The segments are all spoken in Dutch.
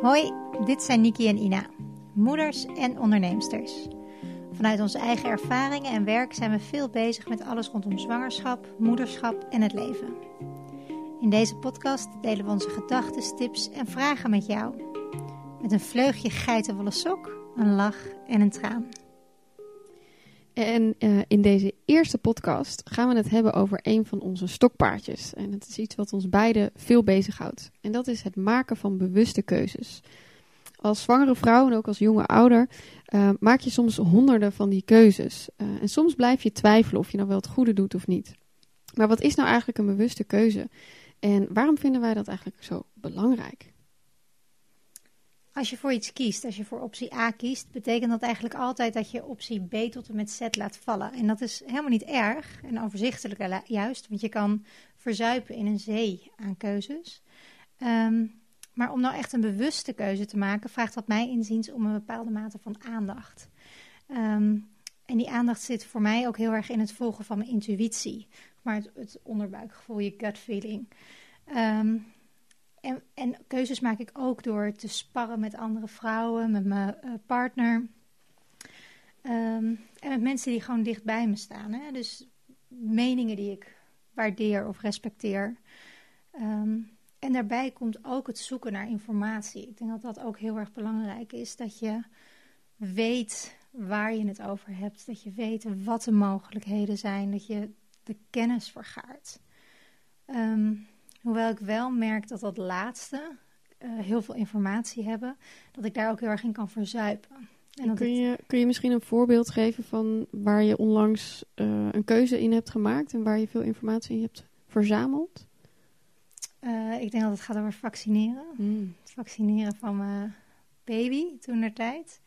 Hoi, dit zijn Niki en Ina, moeders en onderneemsters. Vanuit onze eigen ervaringen en werk zijn we veel bezig met alles rondom zwangerschap, moederschap en het leven. In deze podcast delen we onze gedachten, tips en vragen met jou. Met een vleugje geitenwolle sok, een lach en een traan. En uh, in deze eerste podcast gaan we het hebben over een van onze stokpaardjes. En het is iets wat ons beiden veel bezighoudt. En dat is het maken van bewuste keuzes. Als zwangere vrouw en ook als jonge ouder uh, maak je soms honderden van die keuzes. Uh, en soms blijf je twijfelen of je nou wel het goede doet of niet. Maar wat is nou eigenlijk een bewuste keuze? En waarom vinden wij dat eigenlijk zo belangrijk? Als je voor iets kiest, als je voor optie A kiest, betekent dat eigenlijk altijd dat je optie B tot en met Z laat vallen. En dat is helemaal niet erg en overzichtelijk juist, want je kan verzuipen in een zee aan keuzes. Um, maar om nou echt een bewuste keuze te maken, vraagt dat mij inziens om een bepaalde mate van aandacht. Um, en die aandacht zit voor mij ook heel erg in het volgen van mijn intuïtie, maar het, onderbuikgevoel, je gut feeling. Um, en, keuzes maak ik ook door te sparren met andere vrouwen, met mijn uh, partner. Um, en met mensen die gewoon dicht bij me staan. Hè? Dus meningen die ik waardeer of respecteer. Um, en daarbij komt ook het zoeken naar informatie. Ik denk dat dat ook heel erg belangrijk is. Dat je weet waar je het over hebt. Dat je weet wat de mogelijkheden zijn. Dat je de kennis vergaart. Um, Hoewel ik wel merk dat dat laatste, uh, heel veel informatie hebben, dat ik daar ook heel erg in kan verzuipen. En kun, je, kun je misschien een voorbeeld geven van waar je onlangs uh, een keuze in hebt gemaakt en waar je veel informatie in hebt verzameld? Uh, ik denk dat het gaat over vaccineren. Mm. Vaccineren van mijn baby toen der tijd.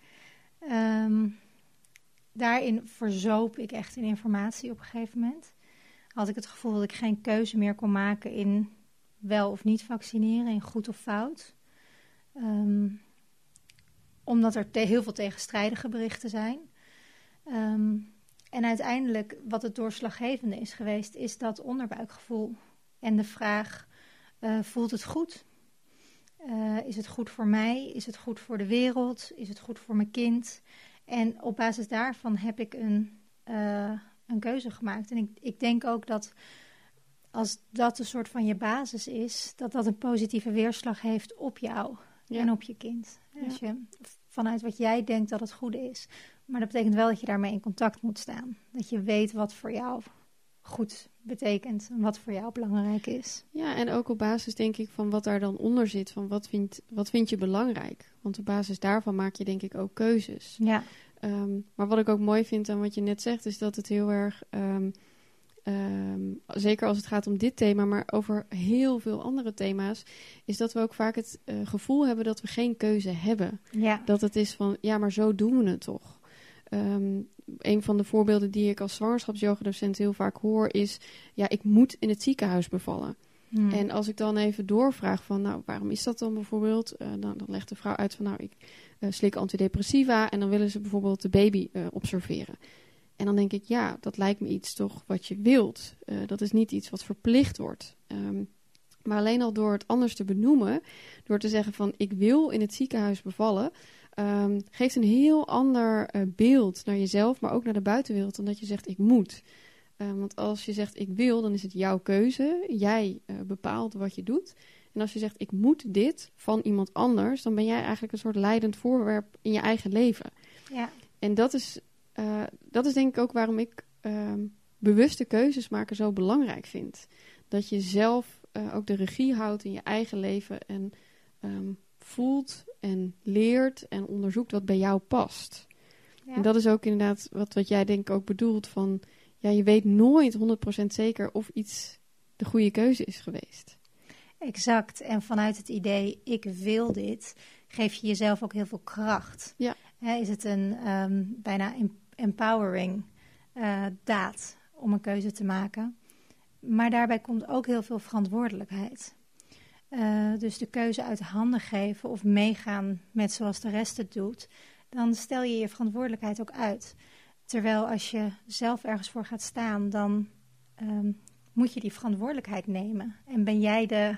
Um, daarin verzoop ik echt in informatie op een gegeven moment. Had ik het gevoel dat ik geen keuze meer kon maken in wel of niet vaccineren, in goed of fout. Um, omdat er heel veel tegenstrijdige berichten zijn. Um, en uiteindelijk, wat het doorslaggevende is geweest, is dat onderbuikgevoel. En de vraag: uh, voelt het goed? Uh, is het goed voor mij? Is het goed voor de wereld? Is het goed voor mijn kind? En op basis daarvan heb ik een, uh, een keuze gemaakt. En ik, ik denk ook dat als dat een soort van je basis is, dat dat een positieve weerslag heeft op jou en op je kind. Als je vanuit wat jij denkt dat het goede is. Maar dat betekent wel dat je daarmee in contact moet staan. Dat je weet wat voor jou goed betekent en wat voor jou belangrijk is. Ja, en ook op basis denk ik van wat daar dan onder zit, van wat vind, wat vind je belangrijk? Want op basis daarvan maak je denk ik ook keuzes. Ja. Um, maar wat ik ook mooi vind aan wat je net zegt, is dat het heel erg um, Um, zeker als het gaat om dit thema, maar over heel veel andere thema's, is dat we ook vaak het uh, gevoel hebben dat we geen keuze hebben. Ja. Dat het is van, ja, maar zo doen we het toch. Um, een van de voorbeelden die ik als zwangerschapsyogadocent heel vaak hoor is, ja, ik moet in het ziekenhuis bevallen. Hmm. En als ik dan even doorvraag van, nou, waarom is dat dan bijvoorbeeld? Uh, dan, dan, legt de vrouw uit van, nou, ik uh, slik antidepressiva en dan willen ze bijvoorbeeld de baby observeren. En dan denk ik, ja, dat lijkt me iets toch wat je wilt. Uh, dat is niet iets wat verplicht wordt. Um, maar alleen al door het anders te benoemen, door te zeggen van ik wil in het ziekenhuis bevallen, um, geeft een heel ander uh, beeld naar jezelf, maar ook naar de buitenwereld, dan dat je zegt ik moet. Uh, want als je zegt ik wil, dan is het jouw keuze. Jij uh, bepaalt wat je doet. En als je zegt ik moet dit van iemand anders, dan ben jij eigenlijk een soort leidend voorwerp in je eigen leven. Ja. En dat is uh, dat is denk ik ook waarom ik uh, bewuste keuzes maken zo belangrijk vind. Dat je zelf uh, ook de regie houdt in je eigen leven en um, voelt en leert en onderzoekt wat bij jou past. Ja. En dat is ook inderdaad wat, wat jij denk ik ook bedoelt van, ja, je weet nooit 100% zeker of iets de goede keuze is geweest. Exact. En vanuit het idee, ik wil dit, geef je jezelf ook heel veel kracht. Ja. He, is het een um, bijna empowering uh, daad om een keuze te maken. Maar daarbij komt ook heel veel verantwoordelijkheid. Uh, dus de keuze uit handen geven of meegaan met zoals de rest het doet, dan stel je je verantwoordelijkheid ook uit. Terwijl als je zelf ergens voor gaat staan, dan um, moet je die verantwoordelijkheid nemen. En ben jij de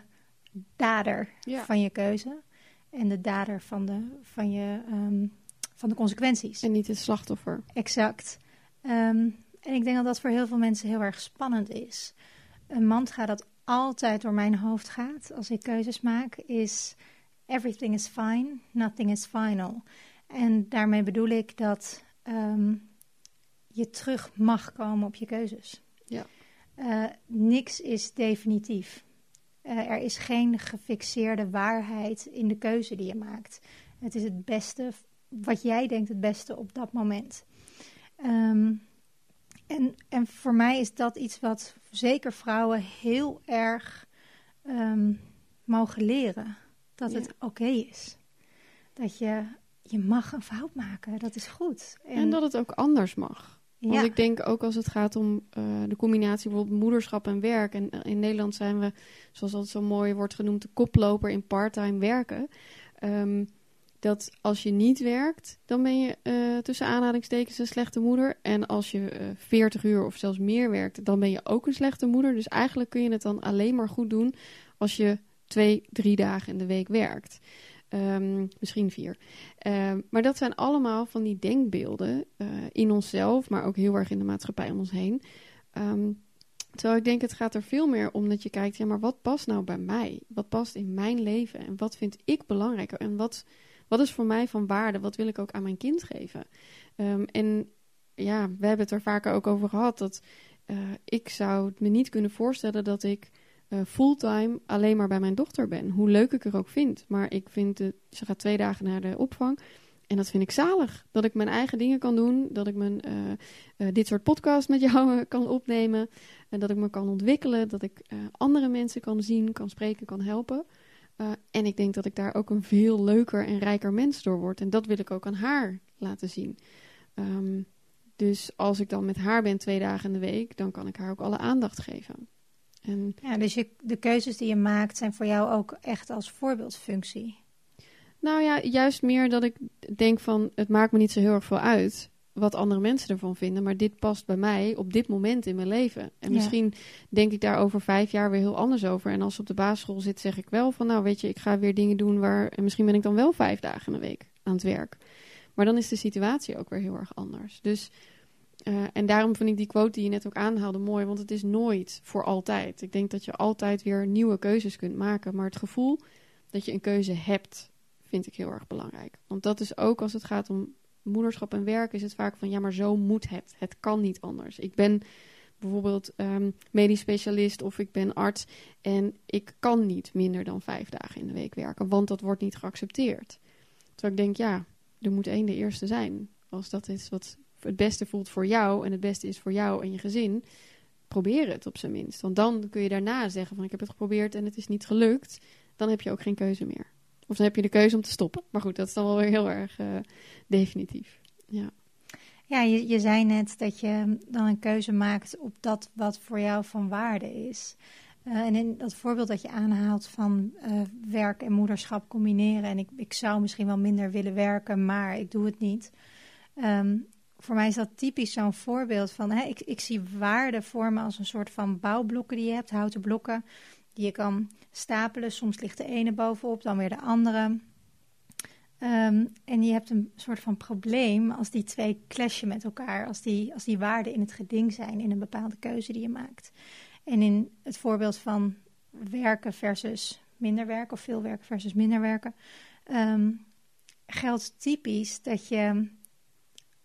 dader ja. van je keuze. en de dader van de, van je, ehm, van de consequenties. En niet het slachtoffer. Exact. Ehm, en ik denk dat dat voor heel veel mensen heel erg spannend is. Een mantra dat altijd door mijn hoofd gaat als ik keuzes maak, is everything is fine, nothing is final. En daarmee bedoel ik dat ehm, je terug mag komen op je keuzes. Ja. Uh, niks is definitief. Uh, er is geen gefixeerde waarheid in de keuze die je maakt. Het is het beste, wat jij denkt het beste op dat moment. Um, en, en voor mij is dat iets wat zeker vrouwen heel erg um, mogen leren. Dat Ja. het oké is. Dat je, je mag een fout maken. Dat is goed. En, dat het ook anders mag. Want ja, ik denk ook als het gaat om eh, de combinatie bijvoorbeeld moederschap en werk. En eh, in Nederland zijn we, zoals dat zo mooi wordt genoemd, de koploper in parttime werken. Ehm, dat als je niet werkt, dan ben je eh, tussen aanhalingstekens een slechte moeder. En als je eh 40 uur of zelfs meer werkt, dan ben je ook een slechte moeder. Dus eigenlijk kun je het dan alleen maar goed doen als je twee, drie dagen in de week werkt. Ehm, misschien vier. Ehm, maar dat zijn allemaal van die denkbeelden eh, in onszelf, maar ook heel erg in de maatschappij om ons heen. Ehm, terwijl ik denk, het gaat er veel meer om dat je kijkt, ja, maar wat past nou bij mij? Wat past in mijn leven? En wat vind ik belangrijker? En wat, wat is voor mij van waarde? Wat wil ik ook aan mijn kind geven? Ehm, en ja, we hebben het er vaker ook over gehad dat eh, ik zou me niet kunnen voorstellen dat ik eh, fulltime alleen maar bij mijn dochter ben. Hoe leuk ik er ook vind. Maar ik vind, het, ze gaat twee dagen naar de opvang. En dat vind ik zalig. Dat ik mijn eigen dingen kan doen. Dat ik mijn, eh, dit soort podcast met jou kan opnemen. En dat ik me kan ontwikkelen. Dat ik andere mensen kan zien, kan spreken, kan helpen. Eh, en ik denk dat ik daar ook een veel leuker en rijker mens door word. En dat wil ik ook aan haar laten zien. Ehm, dus als ik dan met haar ben twee dagen in de week, dan kan ik haar ook alle aandacht geven. En ja, dus je, de keuzes die je maakt zijn voor jou ook echt als voorbeeldfunctie. Nou ja, juist meer dat ik denk van het maakt me niet zo heel erg veel uit wat andere mensen ervan vinden, maar dit past bij mij op dit moment in mijn leven. En Ja. misschien denk ik daar over vijf jaar weer heel anders over. En als ze op de basisschool zit, zeg ik wel van nou weet je, ik ga weer dingen doen waar en misschien ben ik dan wel vijf dagen in de week aan het werk. Maar dan is de situatie ook weer heel erg anders. Dus eh, en daarom vind ik die quote die je net ook aanhaalde mooi, want het is nooit voor altijd. Ik denk dat je altijd weer nieuwe keuzes kunt maken, maar het gevoel dat je een keuze hebt, vind ik heel erg belangrijk. Want dat is ook als het gaat om moederschap en werk, is het vaak van ja, maar zo moet het. Het kan niet anders. Ik ben bijvoorbeeld ehm, medisch specialist of ik ben arts en ik kan niet minder dan vijf dagen in de week werken, want dat wordt niet geaccepteerd. Terwijl ik denk, ja, er moet één de eerste zijn. Als dat is wat het beste voelt voor jou en het beste is voor jou en je gezin, probeer het op zijn minst. Want dan kun je daarna zeggen van ik heb het geprobeerd en het is niet gelukt. Dan heb je ook geen keuze meer. Of dan heb je de keuze om te stoppen. Maar goed, dat is dan wel weer heel erg eh, definitief. Ja. Ja, je, je zei net dat je dan een keuze maakt op dat wat voor jou van waarde is. Eh, en in dat voorbeeld dat je aanhaalt van eh, werk en moederschap combineren. En ik, ik zou misschien wel minder willen werken, maar ik doe het niet. Ehm, voor mij is dat typisch zo'n voorbeeld van, hè, ik, ik zie waarde vormen als een soort van bouwblokken die je hebt, houten blokken, die je kan stapelen. Soms ligt de ene bovenop, dan weer de andere. Ehm, en je hebt een soort van probleem als die twee clashen met elkaar, als die, als die waarden in het geding zijn in een bepaalde keuze die je maakt. En in het voorbeeld van werken versus minder werken, of veel werken versus minder werken, ehm, geldt typisch dat je,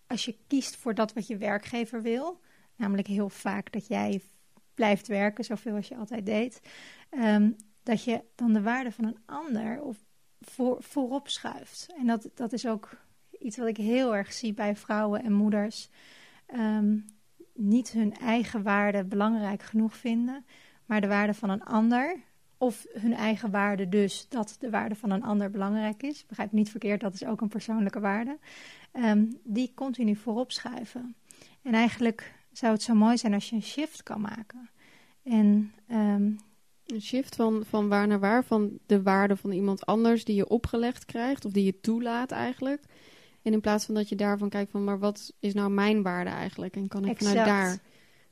als je kiest voor dat wat je werkgever wil, namelijk heel vaak dat jij blijft werken, zoveel als je altijd deed, ehm, dat je dan de waarde van een ander of voor, voorop schuift. En dat, dat is ook iets wat ik heel erg zie bij vrouwen en moeders. Ehm, niet hun eigen waarde belangrijk genoeg vinden, maar de waarde van een ander. Of hun eigen waarde dus, dat de waarde van een ander belangrijk is. Begrijp niet verkeerd, dat is ook een persoonlijke waarde. Ehm, die continu voorop schuiven. En eigenlijk zou het zo mooi zijn als je een shift kan maken. En ehm, Een shift van, van waar naar waar, van de waarde van iemand anders die je opgelegd krijgt, of die je toelaat eigenlijk. En in plaats van dat je daarvan kijkt van, maar wat is nou mijn waarde eigenlijk? En kan ik Exact. vanuit daar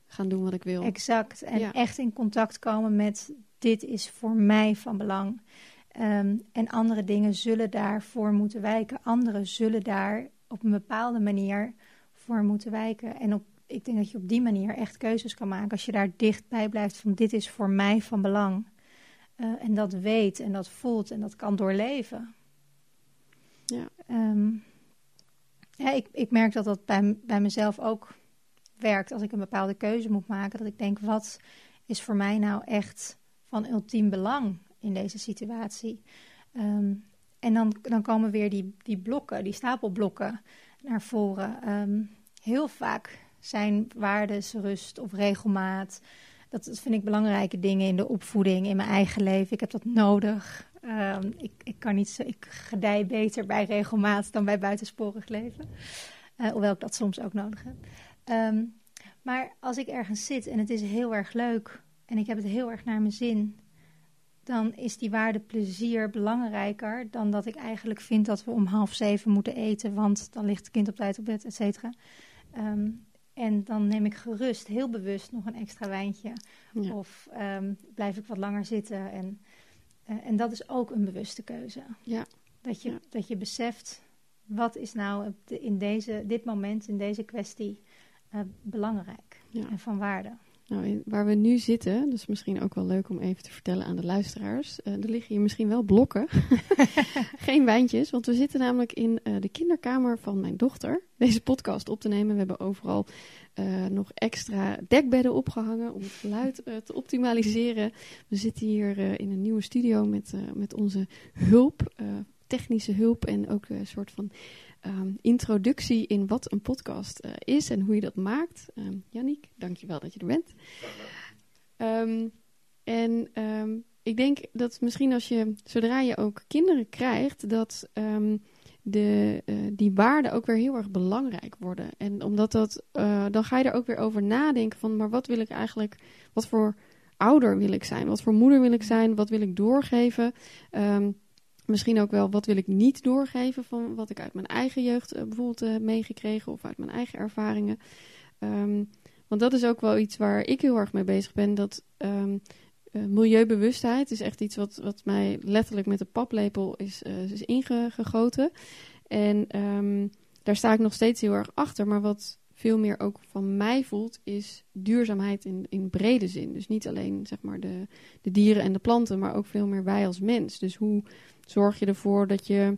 gaan doen wat ik wil? Exact. En Ja. echt in contact komen met dit is voor mij van belang. Ehm, en andere dingen zullen daarvoor moeten wijken. Anderen zullen daar op een bepaalde manier voor moeten wijken. En op, ik denk dat je op die manier echt keuzes kan maken. Als je daar dichtbij blijft van dit is voor mij van belang. Uh, en dat weet en dat voelt en dat kan doorleven. Ja. Um, ja, ik, ik merk dat dat bij, bij mezelf ook werkt. Als ik een bepaalde keuze moet maken, dat ik denk, wat is voor mij nou echt van ultiem belang in deze situatie? Um, en dan, dan komen weer die, die blokken, die stapelblokken naar voren. Um, heel vaak zijn waardes, rust of regelmaat. Dat, vind ik belangrijke dingen in de opvoeding, in mijn eigen leven. Ik heb dat nodig. Um, ik, ik, kan niet zo, ik gedij beter bij regelmaat dan bij buitensporig leven. Uh, hoewel ik dat soms ook nodig heb. Um, maar als ik ergens zit en het is heel erg leuk en ik heb het heel erg naar mijn zin, dan is die waarde plezier belangrijker dan dat ik eigenlijk vind dat we om half zeven moeten eten, want dan ligt het kind op tijd op bed, et cetera. Um, en dan neem ik gerust, heel bewust, nog een extra wijntje. Ja. Of um, blijf ik wat langer zitten. En, uh, en dat is ook een bewuste keuze. Ja. Dat, je, Ja. dat je beseft, wat is nou in deze, dit moment, in deze kwestie, uh, belangrijk Ja. en van waarde. Nou, waar we nu zitten, is misschien ook wel leuk om even te vertellen aan de luisteraars. eh, er liggen hier misschien wel blokken. Geen wijntjes, want we zitten namelijk in eh, de kinderkamer van mijn dochter. Deze podcast op te nemen. We hebben overal eh, nog extra dekbedden opgehangen om het geluid te optimaliseren. We zitten hier in een nieuwe studio met, met onze hulp, technische hulp en ook een soort van ehm, introductie in wat een podcast eh, is en hoe je dat maakt. Ehm Yannick, dankjewel dat je er bent. Ehm, en ik denk dat misschien als je, zodra je ook kinderen krijgt, dat de, eh, die waarden ook weer heel erg belangrijk worden. En omdat dat, eh, dan ga je er ook weer over nadenken van, maar wat wil ik eigenlijk, wat voor ouder wil ik zijn? Wat voor moeder wil ik zijn? Wat wil ik doorgeven? Misschien ook wel, wat wil ik niet doorgeven van wat ik uit mijn eigen jeugd eh, bijvoorbeeld heb meegekregen of uit mijn eigen ervaringen. Ehm, want dat is ook wel iets waar ik heel erg mee bezig ben. Dat eh, milieubewustheid is echt iets wat, wat mij letterlijk met de paplepel is, eh, is ingegoten. En ehm, daar sta ik nog steeds heel erg achter. Maar wat veel meer ook van mij voelt, is duurzaamheid in, in brede zin. Dus niet alleen zeg maar de, de dieren en de planten, maar ook veel meer wij als mens. Dus hoe zorg je ervoor dat je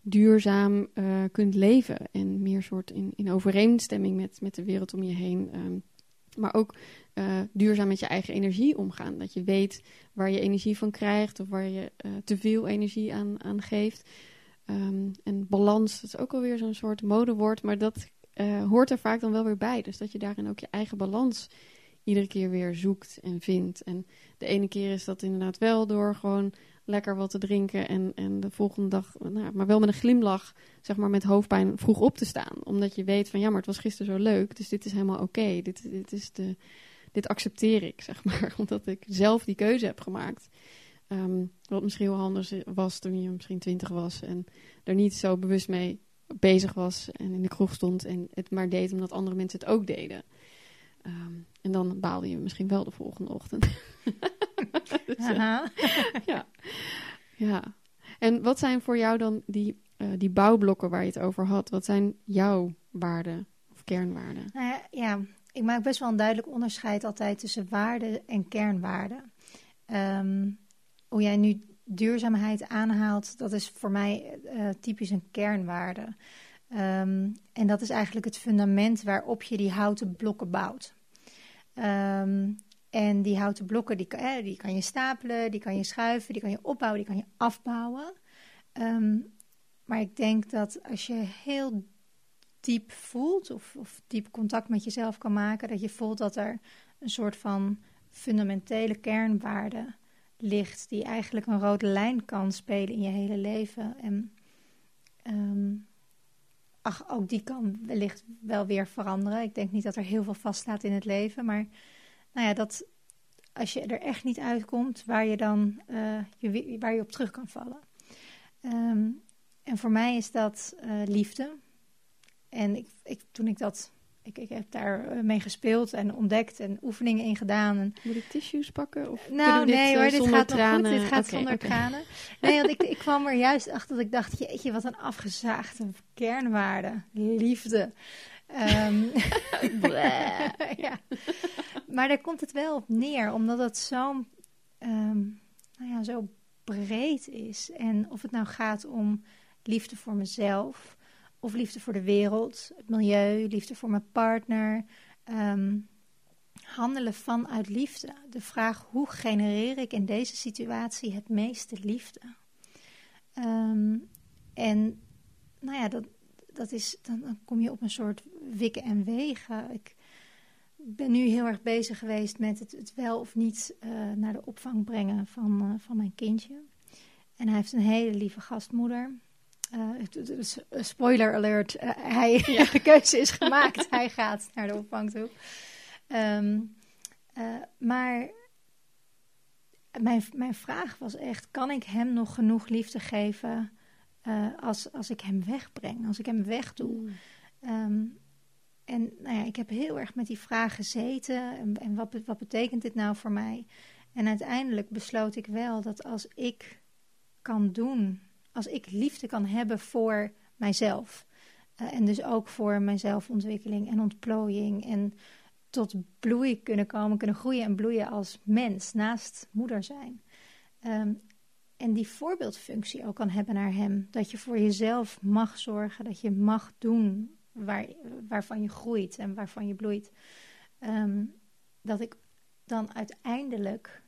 duurzaam eh, kunt leven en meer soort in, in overeenstemming met, met de wereld om je heen. ehm, maar ook eh, duurzaam met je eigen energie omgaan. Dat je weet waar je energie van krijgt of waar je eh, te veel energie aan, aan geeft. Ehm, en balans, dat is ook alweer zo'n soort modewoord, maar dat eh, hoort er vaak dan wel weer bij. Dus dat je daarin ook je eigen balans iedere keer weer zoekt en vindt. En de ene keer is dat inderdaad wel door gewoon lekker wat te drinken en, en de volgende dag, nou, maar wel met een glimlach, zeg maar met hoofdpijn vroeg op te staan. Omdat je weet van ja, maar het was gisteren zo leuk, dus dit is helemaal oké. Dit, dit, is de, dit accepteer ik, zeg maar, omdat ik zelf die keuze heb gemaakt. Ehm, wat misschien heel anders was toen je misschien twintig was en er niet zo bewust mee bezig was en in de kroeg stond en het maar deed omdat andere mensen het ook deden. Ehm, en dan baalde je misschien wel de volgende ochtend. Dus, eh, ja. ja. En wat zijn voor jou dan die, eh, die bouwblokken waar je het over had? Wat zijn jouw waarden of kernwaarden? Nou ja, ja, ik maak best wel een duidelijk onderscheid altijd tussen waarden en kernwaarden. Ehm, hoe jij nu duurzaamheid aanhaalt, dat is voor mij eh, typisch een kernwaarde. Ehm, en dat is eigenlijk het fundament waarop je die houten blokken bouwt. Ehm, en die houten blokken, die, eh, die kan je stapelen, die kan je schuiven, die kan je opbouwen, die kan je afbouwen. Ehm, maar ik denk dat als je heel diep voelt of, of diep contact met jezelf kan maken, dat je voelt dat er een soort van fundamentele kernwaarde ligt, die eigenlijk een rode lijn kan spelen in je hele leven. En ehm, ach, ook die kan wellicht wel weer veranderen. Ik denk niet dat er heel veel vaststaat in het leven, maar nou ja, dat als je er echt niet uitkomt, waar je dan eh, je, waar je op terug kan vallen. Ehm, en voor mij is dat eh, liefde. En ik, ik, toen ik dat ik, ik heb daar eh, mee gespeeld en ontdekt en oefeningen in gedaan. En... Moet ik tissues pakken? Of nou, dit, nee uh, hoor, dit gaat tranen? nog goed. Dit gaat okay, zonder okay. tranen. Nee, want ik, ik kwam er juist achter dat ik dacht, jeetje, wat een afgezaagde kernwaarde. Liefde. Um, ja. Maar daar komt het wel op neer, omdat het zo, um, nou ja, zo breed is. En of het nou gaat om liefde voor mezelf, of liefde voor de wereld, het milieu, liefde voor mijn partner. Um, handelen vanuit liefde. De vraag hoe genereer ik in deze situatie het meeste liefde? Um, en nou ja, dat, dat is, dan, kom je op een soort wikken en wegen. Ik ben nu heel erg bezig geweest met het, het wel of niet uh, naar de opvang brengen van, uh, van mijn kindje. En hij heeft een hele lieve gastmoeder. Uh, spoiler alert, hij, ja. de keuze is gemaakt. hij gaat naar de opvang toe. Um, maar mijn, mijn vraag was echt: kan ik hem nog genoeg liefde geven als, als ik hem wegbreng, als ik hem wegdoe? Mm. Um, en nou ja, ik heb heel erg met die vraag gezeten. En, en wat, wat betekent dit nou voor mij? En uiteindelijk besloot ik wel dat als ik kan doen, als ik liefde kan hebben voor mijzelf. Uh, en dus ook voor mijn zelfontwikkeling en ontplooiing. En tot bloei kunnen komen, kunnen groeien en bloeien als mens naast moeder zijn. Um, en die voorbeeldfunctie ook kan hebben naar hem. Dat je voor jezelf mag zorgen, dat je mag doen waar, waarvan je groeit en waarvan je bloeit. Um, dat ik dan uiteindelijk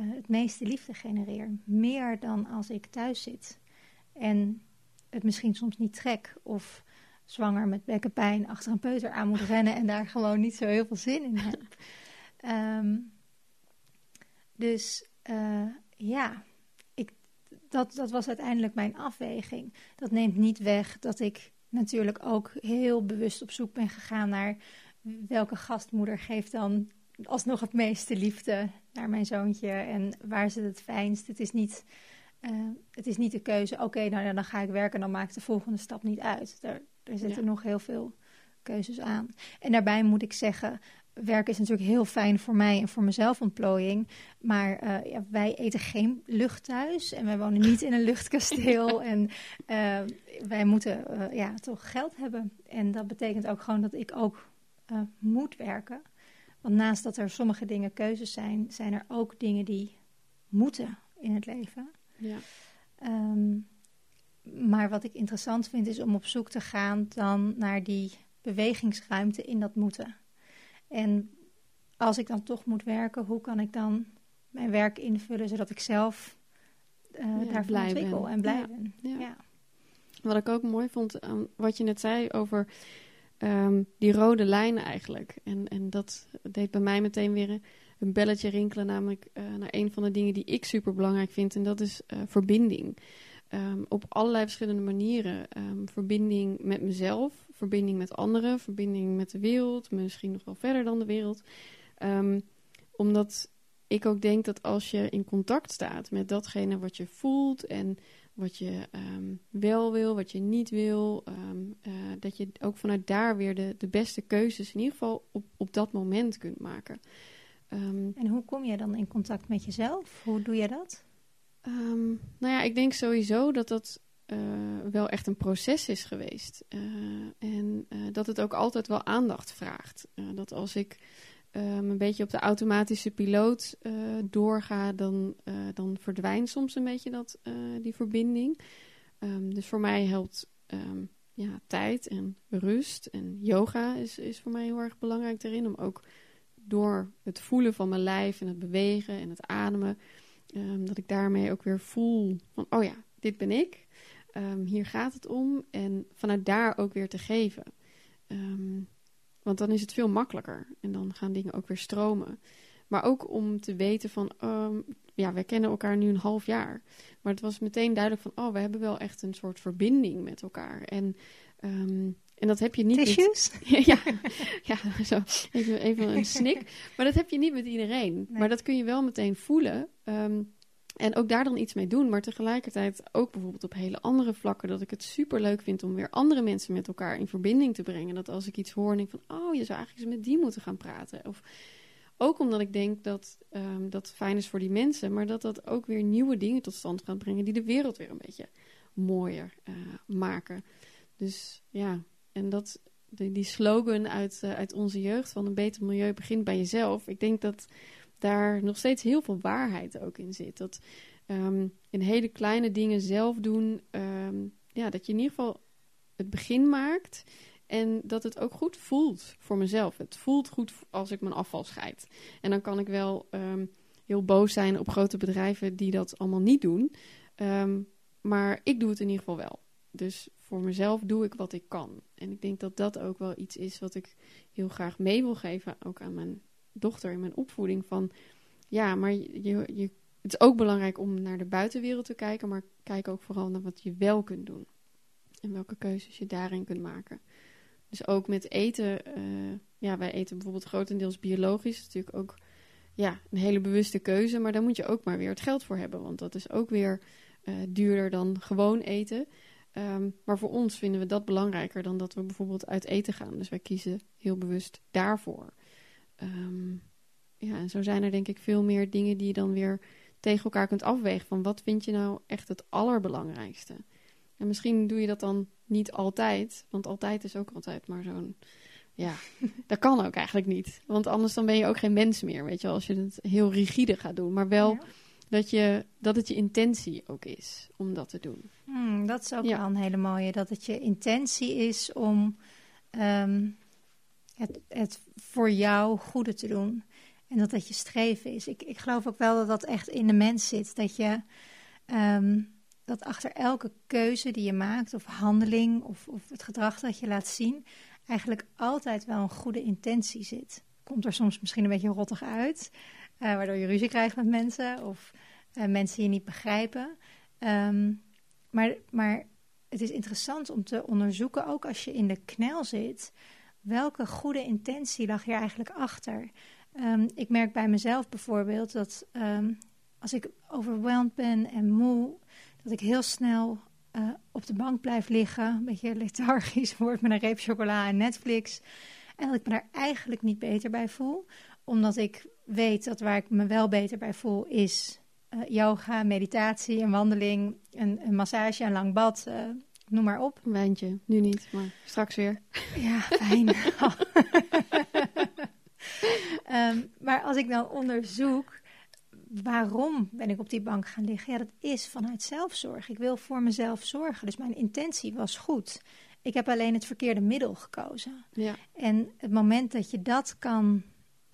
uh, het meeste liefde genereer. Meer dan als ik thuis zit. En het misschien soms niet trek of zwanger met bekkenpijn achter een peuter aan moet rennen en daar gewoon niet zo heel veel zin in heb. Um, dus uh, ja, ik, dat, dat was uiteindelijk mijn afweging. Dat neemt niet weg dat ik natuurlijk ook heel bewust op zoek ben gegaan naar welke gastmoeder geeft dan alsnog het meeste liefde naar mijn zoontje en waar zit het fijnst. Het is niet, uh, het is niet de keuze, oké, okay, nou dan ga ik werken en dan maak ik de volgende stap niet uit. Daar, er zitten ja. nog heel veel keuzes aan. En daarbij moet ik zeggen, werken is natuurlijk heel fijn voor mij en voor mijn zelfontplooiing. Maar uh, ja, wij eten geen lucht thuis en wij wonen niet in een luchtkasteel. en uh, wij moeten uh, ja, toch geld hebben. En dat betekent ook gewoon dat ik ook moet werken. Want naast dat er sommige dingen keuzes zijn, zijn er ook dingen die moeten in het leven. Ja. Um, maar wat ik interessant vind is om op zoek te gaan dan naar die bewegingsruimte in dat moeten. En als ik dan toch moet werken, hoe kan ik dan mijn werk invullen zodat ik zelf uh, ja, daarvan ontwikkel en blij ja. ben. Ja. Ja. Wat ik ook mooi vond, um, wat je net zei over um, die rode lijnen eigenlijk. En, en dat deed bij mij meteen weer een, belletje rinkelen, namelijk uh, naar een van de dingen die ik super belangrijk vind. En dat is uh, verbinding. Um, op allerlei verschillende manieren. Um, verbinding met mezelf, verbinding met anderen, verbinding met de wereld, misschien nog wel verder dan de wereld. Omdat ik ook denk dat als je in contact staat met datgene wat je voelt en wat je wel wil, wat je niet wil, uh, dat je ook vanuit daar weer de, de beste keuzes in ieder geval op, op dat moment kunt maken. en hoe kom je dan in contact met jezelf? Hoe doe je dat? Nou ja, ik denk sowieso dat dat uh, wel echt een proces is geweest. Uh, en dat het ook altijd wel aandacht vraagt. dat als ik um, een beetje op de automatische piloot doorga, dan, dan verdwijnt soms een beetje dat, die verbinding. Um, dus voor mij helpt ja, tijd en rust. En yoga is, is voor mij heel erg belangrijk daarin. Om ook door het voelen van mijn lijf en het bewegen en het ademen. Dat ik daarmee ook weer voel van, oh ja, dit ben ik. Hier gaat het om. En vanuit daar ook weer te geven. Want dan is het veel makkelijker. En dan gaan dingen ook weer stromen. Maar ook om te weten van, ja, wij kennen elkaar nu een half jaar. Maar het was meteen duidelijk van, oh, we hebben wel echt een soort verbinding met elkaar. En en dat heb je niet Tissues? Met, ja, ja zo. Even, even een snik. Maar dat heb je niet met iedereen. Nee. Maar dat kun je wel meteen voelen. Um, En ook daar dan iets mee doen, maar tegelijkertijd ook bijvoorbeeld op hele andere vlakken. Dat ik het super leuk vind om weer andere mensen met elkaar in verbinding te brengen. Dat als ik iets hoor en denk van, oh, je zou eigenlijk eens met die moeten gaan praten. Of ook omdat ik denk dat um, dat fijn is voor die mensen, maar dat dat ook weer nieuwe dingen tot stand gaat brengen die de wereld weer een beetje mooier uh, maken. Dus ja, en dat, die, slogan uit, uh, uit onze jeugd van een beter milieu begint bij jezelf. Ik denk dat daar nog steeds heel veel waarheid ook in zit. Dat um, in hele kleine dingen zelf doen, um, ja, dat je in ieder geval het begin maakt. En dat het ook goed voelt voor mezelf. Het voelt goed als ik mijn afval scheid. En dan kan ik wel um, heel boos zijn op grote bedrijven die dat allemaal niet doen. maar ik doe het in ieder geval wel. Dus voor mezelf doe ik wat ik kan. En ik denk dat dat ook wel iets is wat ik heel graag mee wil geven, ook aan mijn dochter in mijn opvoeding. Van ja, maar je, je, het is ook belangrijk om naar de buitenwereld te kijken, maar kijk ook vooral naar wat je wel kunt doen. En welke keuzes je daarin kunt maken. Dus ook met eten, uh, ja, wij eten bijvoorbeeld grotendeels biologisch. Natuurlijk ook ja, een hele bewuste keuze, maar daar moet je ook maar weer het geld voor hebben, want dat is ook weer uh, duurder dan gewoon eten. Um, maar voor ons vinden we dat belangrijker dan dat we bijvoorbeeld uit eten gaan. Dus wij kiezen heel bewust daarvoor. Um, ja, en zo zijn er denk ik veel meer dingen die je dan weer tegen elkaar kunt afwegen. Van wat vind je nou echt het allerbelangrijkste? En misschien doe je dat dan niet altijd, want altijd is ook altijd maar zo'n. Ja, dat kan ook eigenlijk niet. Want anders dan ben je ook geen mens meer, weet je wel, als je het heel rigide gaat doen. Maar wel dat, je, dat het je intentie ook is om dat te doen. Hmm, dat is ook wel een hele mooie, dat het je intentie is om um, het, het voor jou goede te doen. En dat dat je streven is. Ik, ik geloof ook wel dat dat echt in de mens zit. Dat je um, dat achter elke keuze die je maakt, of handeling, of, of het gedrag dat je laat zien, eigenlijk altijd wel een goede intentie zit. Komt er soms misschien een beetje rottig uit, uh, waardoor je ruzie krijgt met mensen, of uh, mensen je niet begrijpen. Um, maar, maar het is interessant om te onderzoeken, ook als je in de knel zit, welke goede intentie lag hier eigenlijk achter? Um, ik merk bij mezelf bijvoorbeeld dat um, als ik overweldigd ben en moe, dat ik heel snel uh, op de bank blijf liggen, een beetje lethargisch word met een reep chocola en Netflix. En dat ik me daar eigenlijk niet beter bij voel, omdat ik weet dat waar ik me wel beter bij voel is uh, yoga, meditatie, een wandeling, een, massage, een lang bad, uh, noem maar op. Een wijntje, nu niet, maar straks weer. Ja, fijn. um, maar als ik dan onderzoek, waarom ben ik op die bank gaan liggen? Ja, dat is vanuit zelfzorg. Ik wil voor mezelf zorgen. Dus mijn intentie was goed. Ik heb alleen het verkeerde middel gekozen. Ja. En het moment dat je dat kan,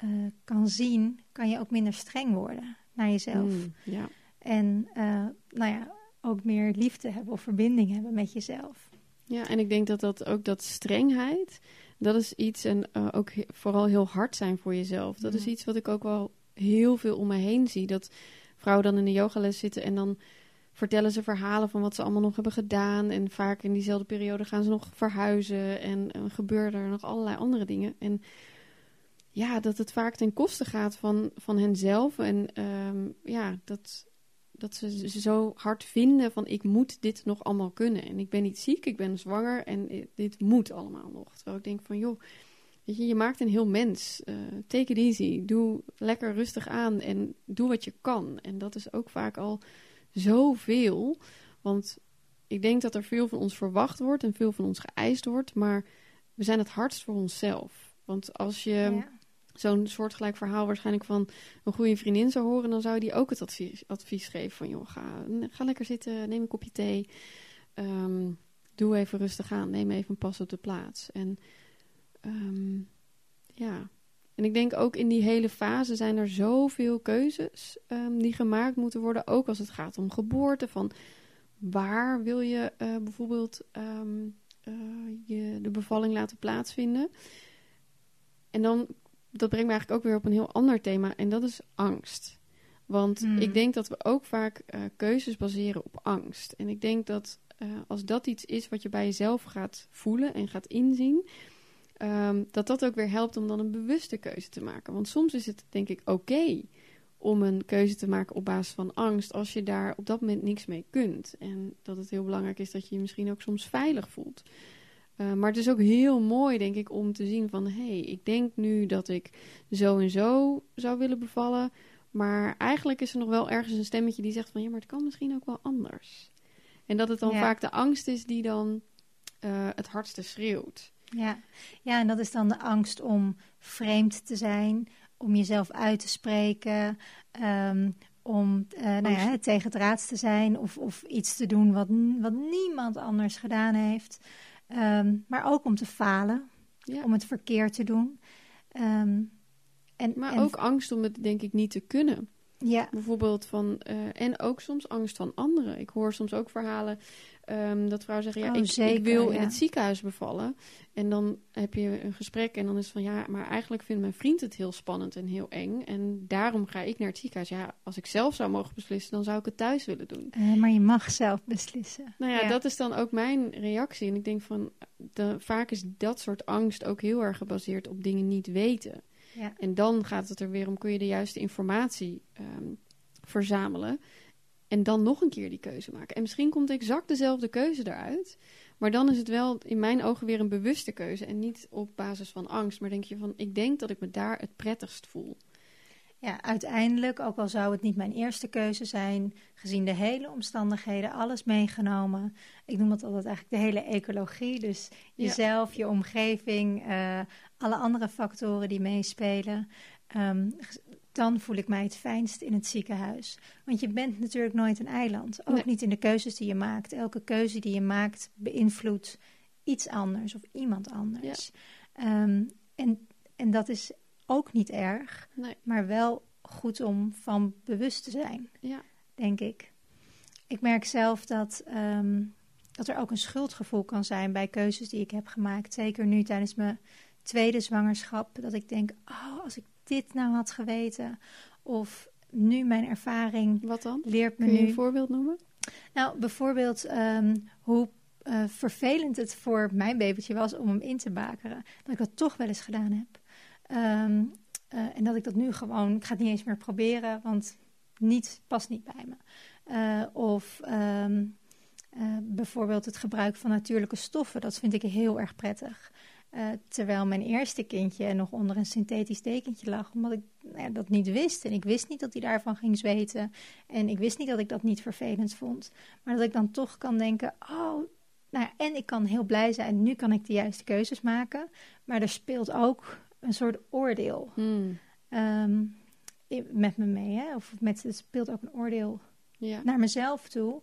uh, kan zien, kan je ook minder streng worden naar jezelf. Mm, ja. En uh, nou ja, ook meer liefde hebben of verbinding hebben met jezelf. Ja, en ik denk dat dat ook dat strengheid, dat is iets en uh, ook he vooral heel hard zijn voor jezelf. Dat ja. is iets wat ik ook wel heel veel om me heen zie. Dat vrouwen dan in de yogales zitten en dan vertellen ze verhalen van wat ze allemaal nog hebben gedaan. En vaak in diezelfde periode gaan ze nog verhuizen en, en gebeuren er nog allerlei andere dingen. En ja, dat het vaak ten koste gaat van, van henzelf. En um, ja, dat, dat ze, zo hard vinden van ik moet dit nog allemaal kunnen. En ik ben niet ziek, ik ben zwanger en dit moet allemaal nog. Terwijl ik denk van joh, weet je, je maakt een heel mens. Uh, take it easy. Doe lekker rustig aan en doe wat je kan. En dat is ook vaak al zoveel. Want ik denk dat er veel van ons verwacht wordt en veel van ons geëist wordt. Maar we zijn het hardst voor onszelf. Want als je... zo'n soortgelijk verhaal waarschijnlijk van een goede vriendin zou horen, dan zou die ook het advies, advies geven van joh, ga, ga lekker zitten, neem een kopje thee, um, doe even rustig aan, neem even een pas op de plaats. En um, ja, en ik denk ook in die hele fase zijn er zoveel keuzes um, die gemaakt moeten worden, ook als het gaat om geboorte, van waar wil je uh, bijvoorbeeld uh, je de bevalling laten plaatsvinden. En dan dat brengt me eigenlijk ook weer op een heel ander thema. En dat is angst. Want hmm. ik denk dat we ook vaak uh, keuzes baseren op angst. En ik denk dat uh, als dat iets is wat je bij jezelf gaat voelen en gaat inzien, um, dat dat ook weer helpt om dan een bewuste keuze te maken. Want soms is het denk ik oké okay om een keuze te maken op basis van angst als je daar op dat moment niks mee kunt. En dat het heel belangrijk is dat je je misschien ook soms veilig voelt. Uh, maar het is ook heel mooi, denk ik, om te zien van... hé, hey, ik denk nu dat ik zo en zo zou willen bevallen... maar eigenlijk is er nog wel ergens een stemmetje die zegt van... ja, maar het kan misschien ook wel anders. En dat het dan vaak de angst is die dan uh, het hardste schreeuwt. Ja. ja, en dat is dan de angst om vreemd te zijn, om jezelf uit te spreken, um, om uh, nou ja, tegen het raads te zijn of, of iets te doen wat, wat niemand anders gedaan heeft. Um, maar ook om te falen, ja. om het verkeerd te doen. Um, en, maar en ook angst om het denk ik niet te kunnen. Ja. Bijvoorbeeld van, uh, en ook soms angst van anderen. Ik hoor soms ook verhalen um, dat vrouwen zeggen, ja, oh, ik, zeker, ik, wil in het ziekenhuis bevallen. En dan heb je een gesprek en dan is het van, ja, maar eigenlijk vindt mijn vriend het heel spannend en heel eng. En daarom ga ik naar het ziekenhuis. Ja, als ik zelf zou mogen beslissen, dan zou ik het thuis willen doen. Uh, maar je mag zelf beslissen. Nou ja, dat is dan ook mijn reactie. En ik denk van, de, vaak is dat soort angst ook heel erg gebaseerd op dingen niet weten. En dan gaat het er weer om, kun je de juiste informatie um, verzamelen. En dan nog een keer die keuze maken. En misschien komt exact dezelfde keuze eruit. Maar dan is het wel in mijn ogen weer een bewuste keuze. En niet op basis van angst. Maar denk je van, ik denk dat ik me daar het prettigst voel. Ja, uiteindelijk, ook al zou het niet mijn eerste keuze zijn, gezien de hele omstandigheden, alles meegenomen. Ik noem het altijd eigenlijk de hele ecologie. Dus jezelf, je omgeving, uh, alle andere factoren die meespelen. Um, dan voel ik mij het fijnst in het ziekenhuis. Want je bent natuurlijk nooit een eiland. Ook niet in de keuzes die je maakt. Elke keuze die je maakt beïnvloedt iets anders of iemand anders. Ehm, en, en dat is ook niet erg, nee. maar wel goed om van bewust te zijn, ja. denk ik. Ik merk zelf dat, um, dat er ook een schuldgevoel kan zijn bij keuzes die ik heb gemaakt. Zeker nu tijdens mijn tweede zwangerschap. Dat ik denk, oh, als ik dit nou had geweten. Of nu mijn ervaring Wat dan? leert me Kun je nu... een voorbeeld noemen? Nou, bijvoorbeeld um, hoe uh, vervelend het voor mijn babytje was om hem in te bakeren. Dat ik dat toch wel eens gedaan heb. Um, uh, en dat ik dat nu gewoon, ik ga het niet eens meer proberen, want niet, past niet bij me. Uh, of um, bijvoorbeeld het gebruik van natuurlijke stoffen, dat vind ik heel erg prettig. Terwijl mijn eerste kindje nog onder een synthetisch dekentje lag, omdat ik nou dat niet wist. En ik wist niet dat hij daarvan ging zweten. En ik wist niet dat ik dat niet vervelend vond. Maar dat ik dan toch kan denken: oh, nou ja, en ik kan heel blij zijn, nu kan ik de juiste keuzes maken. Maar er speelt ook een soort oordeel um, met me mee. Hè? Of met, er speelt ook een oordeel ja. naar mezelf toe.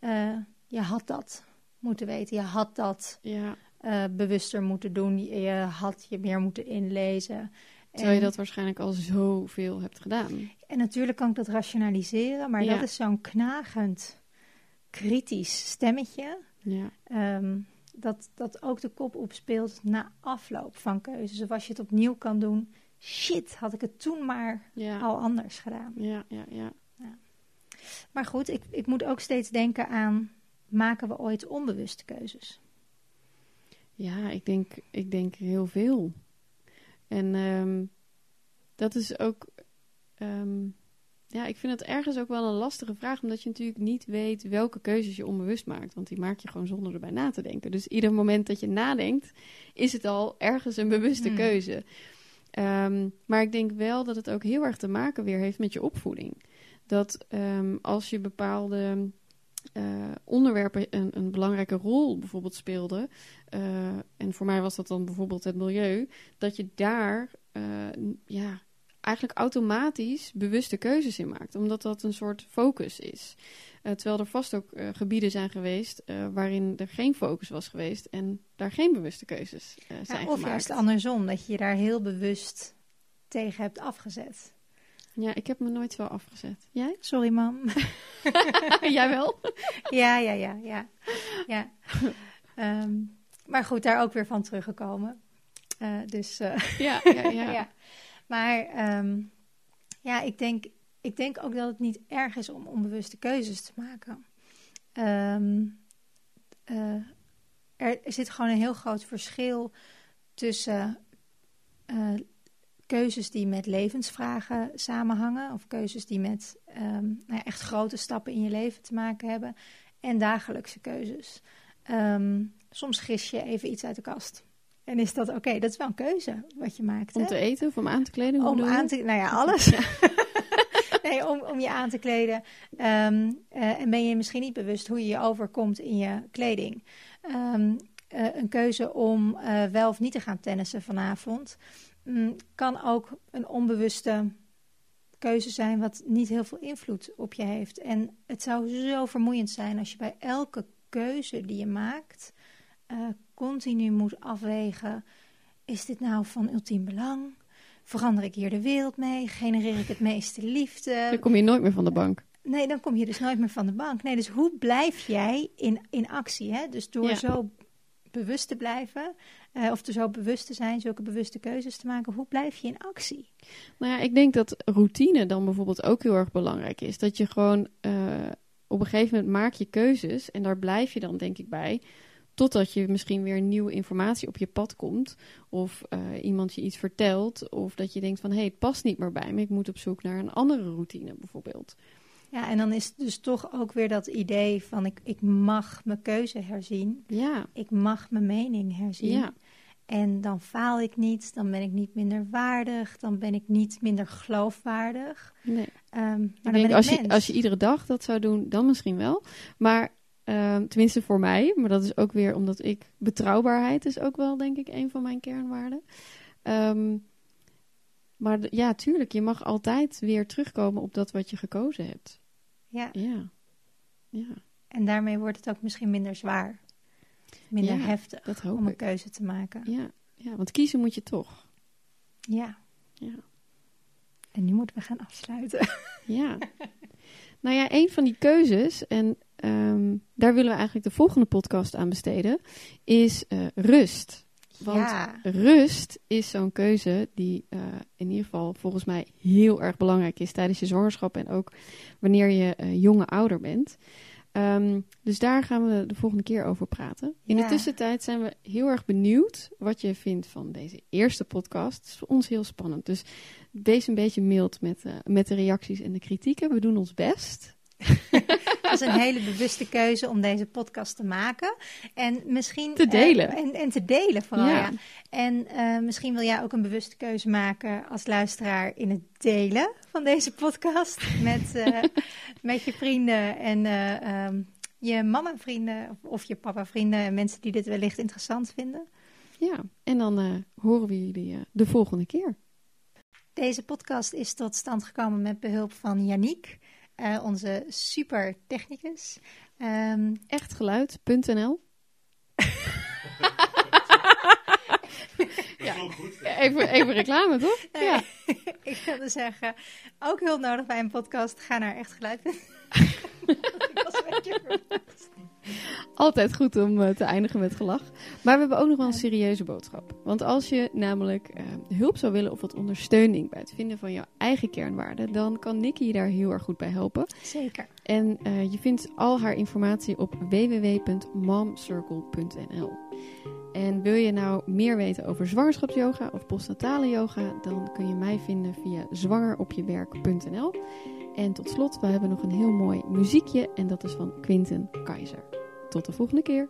Uh, je had dat moeten weten, je had dat. Ja uh, bewuster moeten doen. Je had je meer moeten inlezen. Terwijl je dat waarschijnlijk al zoveel hebt gedaan. En natuurlijk kan ik dat rationaliseren, maar dat is zo'n knagend, kritisch stemmetje. Ja. Um, dat, dat ook de kop opspeelt na afloop van keuzes. Of als je het opnieuw kan doen. Shit, had ik het toen maar al anders gedaan. Ja, ja, ja. ja. Maar goed, ik, ik moet ook steeds denken aan... maken we ooit onbewuste keuzes? Ja, ik denk, ik denk heel veel. En um, dat is ook. Um, ja, ik vind het ergens ook wel een lastige vraag, omdat je natuurlijk niet weet welke keuzes je onbewust maakt. Want die maak je gewoon zonder erbij na te denken. Dus ieder moment dat je nadenkt, is het al ergens een bewuste hmm. keuze. Um, maar ik denk wel dat het ook heel erg te maken weer heeft met je opvoeding. Dat als je bepaalde uh, onderwerpen een, een, belangrijke rol bijvoorbeeld speelden. Uh, en voor mij was dat dan bijvoorbeeld het milieu. Dat je daar uh, ja, eigenlijk automatisch bewuste keuzes in maakt. Omdat dat een soort focus is. terwijl er vast ook gebieden zijn geweest waarin er geen focus was geweest. En daar geen bewuste keuzes zijn ja, of gemaakt. Of juist andersom, dat je je daar heel bewust tegen hebt afgezet. Ja, ik heb me nooit zo afgezet. Jij? Sorry, mam. Jij wel? ja, ja, ja, ja. ja. Um, maar goed, daar ook weer van teruggekomen. Dus, ja, ja, ja, ja. Maar um, ja, ik denk, ik denk ook dat het niet erg is om onbewuste keuzes te maken. Um, uh, er zit gewoon een heel groot verschil tussen keuzes die met levensvragen samenhangen, of keuzes die met ehm, nou ja, echt grote stappen in je leven te maken hebben, en dagelijkse keuzes. Ehm, soms gis je even iets uit de kast. En is dat oké? Dat is wel een keuze wat je maakt. Om te eten of om aan te kleden? Om aan te, nou ja, alles. nee, om, om je aan te kleden. Ehm, eh, en ben je misschien niet bewust hoe je je overkomt in je kleding. Um, uh, een keuze om uh, wel of niet te gaan tennissen vanavond. Um, kan ook een onbewuste keuze zijn wat niet heel veel invloed op je heeft. En het zou zo vermoeiend zijn als je bij elke keuze die je maakt uh, continu moet afwegen: is dit nou van ultiem belang? Verander ik hier de wereld mee? Genereer ik het meeste liefde? Dan kom je nooit meer van de bank. Nee, dan kom je dus nooit meer van de bank. Nee, dus hoe blijf jij in, in actie? Hè? Dus door ja. zo bewust te blijven, uh, of er zo bewust te zijn, zulke bewuste keuzes te maken, hoe blijf je in actie? Nou ja, ik denk dat routine dan bijvoorbeeld ook heel erg belangrijk is. Dat je gewoon uh, op een gegeven moment maak je keuzes en daar blijf je dan denk ik bij. Totdat je misschien weer nieuwe informatie op je pad komt. Of uh, iemand je iets vertelt. Of dat je denkt van hé, hey, het past niet meer bij me. Ik moet op zoek naar een andere routine bijvoorbeeld. Ja, en dan is het dus toch ook weer dat idee van ik, ik mag mijn keuze herzien. Ja. Ik mag mijn mening herzien. Ja. En dan faal ik niet, dan ben ik niet minder waardig, dan ben ik niet minder geloofwaardig. Nee. Um, maar ik dan denk, ben als, je, als je iedere dag dat zou doen, dan misschien wel. Maar um, tenminste voor mij, maar dat is ook weer omdat ik betrouwbaarheid is ook wel denk ik een van mijn kernwaarden. Um, maar ja, tuurlijk, je mag altijd weer terugkomen op dat wat je gekozen hebt. Ja. Ja. ja. En daarmee wordt het ook misschien minder zwaar. Minder Ja, heftig om een ik. keuze te maken. Ja. ja, want kiezen moet je toch. Ja. Ja. En nu moeten we gaan afsluiten. Ja. nou ja, een van die keuzes, en um, daar willen we eigenlijk de volgende podcast aan besteden, is uh, rust. Want ja. rust is zo'n keuze die uh, in ieder geval volgens mij heel erg belangrijk is tijdens je zwangerschap en ook wanneer je uh, jonge ouder bent. Um, dus daar gaan we de volgende keer over praten. In Ja. de tussentijd zijn we heel erg benieuwd wat je vindt van deze eerste podcast. Het is voor ons heel spannend. Dus wees een beetje mild met, uh, met de reacties en de kritieken. We doen ons best. Dat is een hele bewuste keuze om deze podcast te maken. En misschien... Te delen. eh, en, en te delen vooral, ja. Ja. En eh, misschien wil jij ook een bewuste keuze maken als luisteraar in het delen van deze podcast. Met, eh, met je vrienden en eh, ehm, je mama-vrienden of, of je papa-vrienden. En mensen die dit wellicht interessant vinden. Ja, en dan uh, horen we jullie de volgende keer. Deze podcast is tot stand gekomen met behulp van Yannick, onze super technicus. Um, Echtgeluid.nl ja. even, even reclame, toch? Nee, ja. ik wilde zeggen, ook hulp nodig bij een podcast. Ga naar Echtgeluid. Altijd goed om uh, te eindigen met gelach. Maar we hebben ook nog wel een serieuze boodschap. Want als je namelijk uh, hulp zou willen of wat ondersteuning bij het vinden van jouw eigen kernwaarden, dan kan Nikki je daar heel erg goed bij helpen. Zeker. En uh, je vindt al haar informatie op www.momcircle.nl. En wil je nou meer weten over zwangerschapsyoga of postnatale yoga, dan kun je mij vinden via zwangeropjewerk.nl. En tot slot, we hebben nog een heel mooi muziekje en dat is van Quinten Keizer. Tot de volgende keer.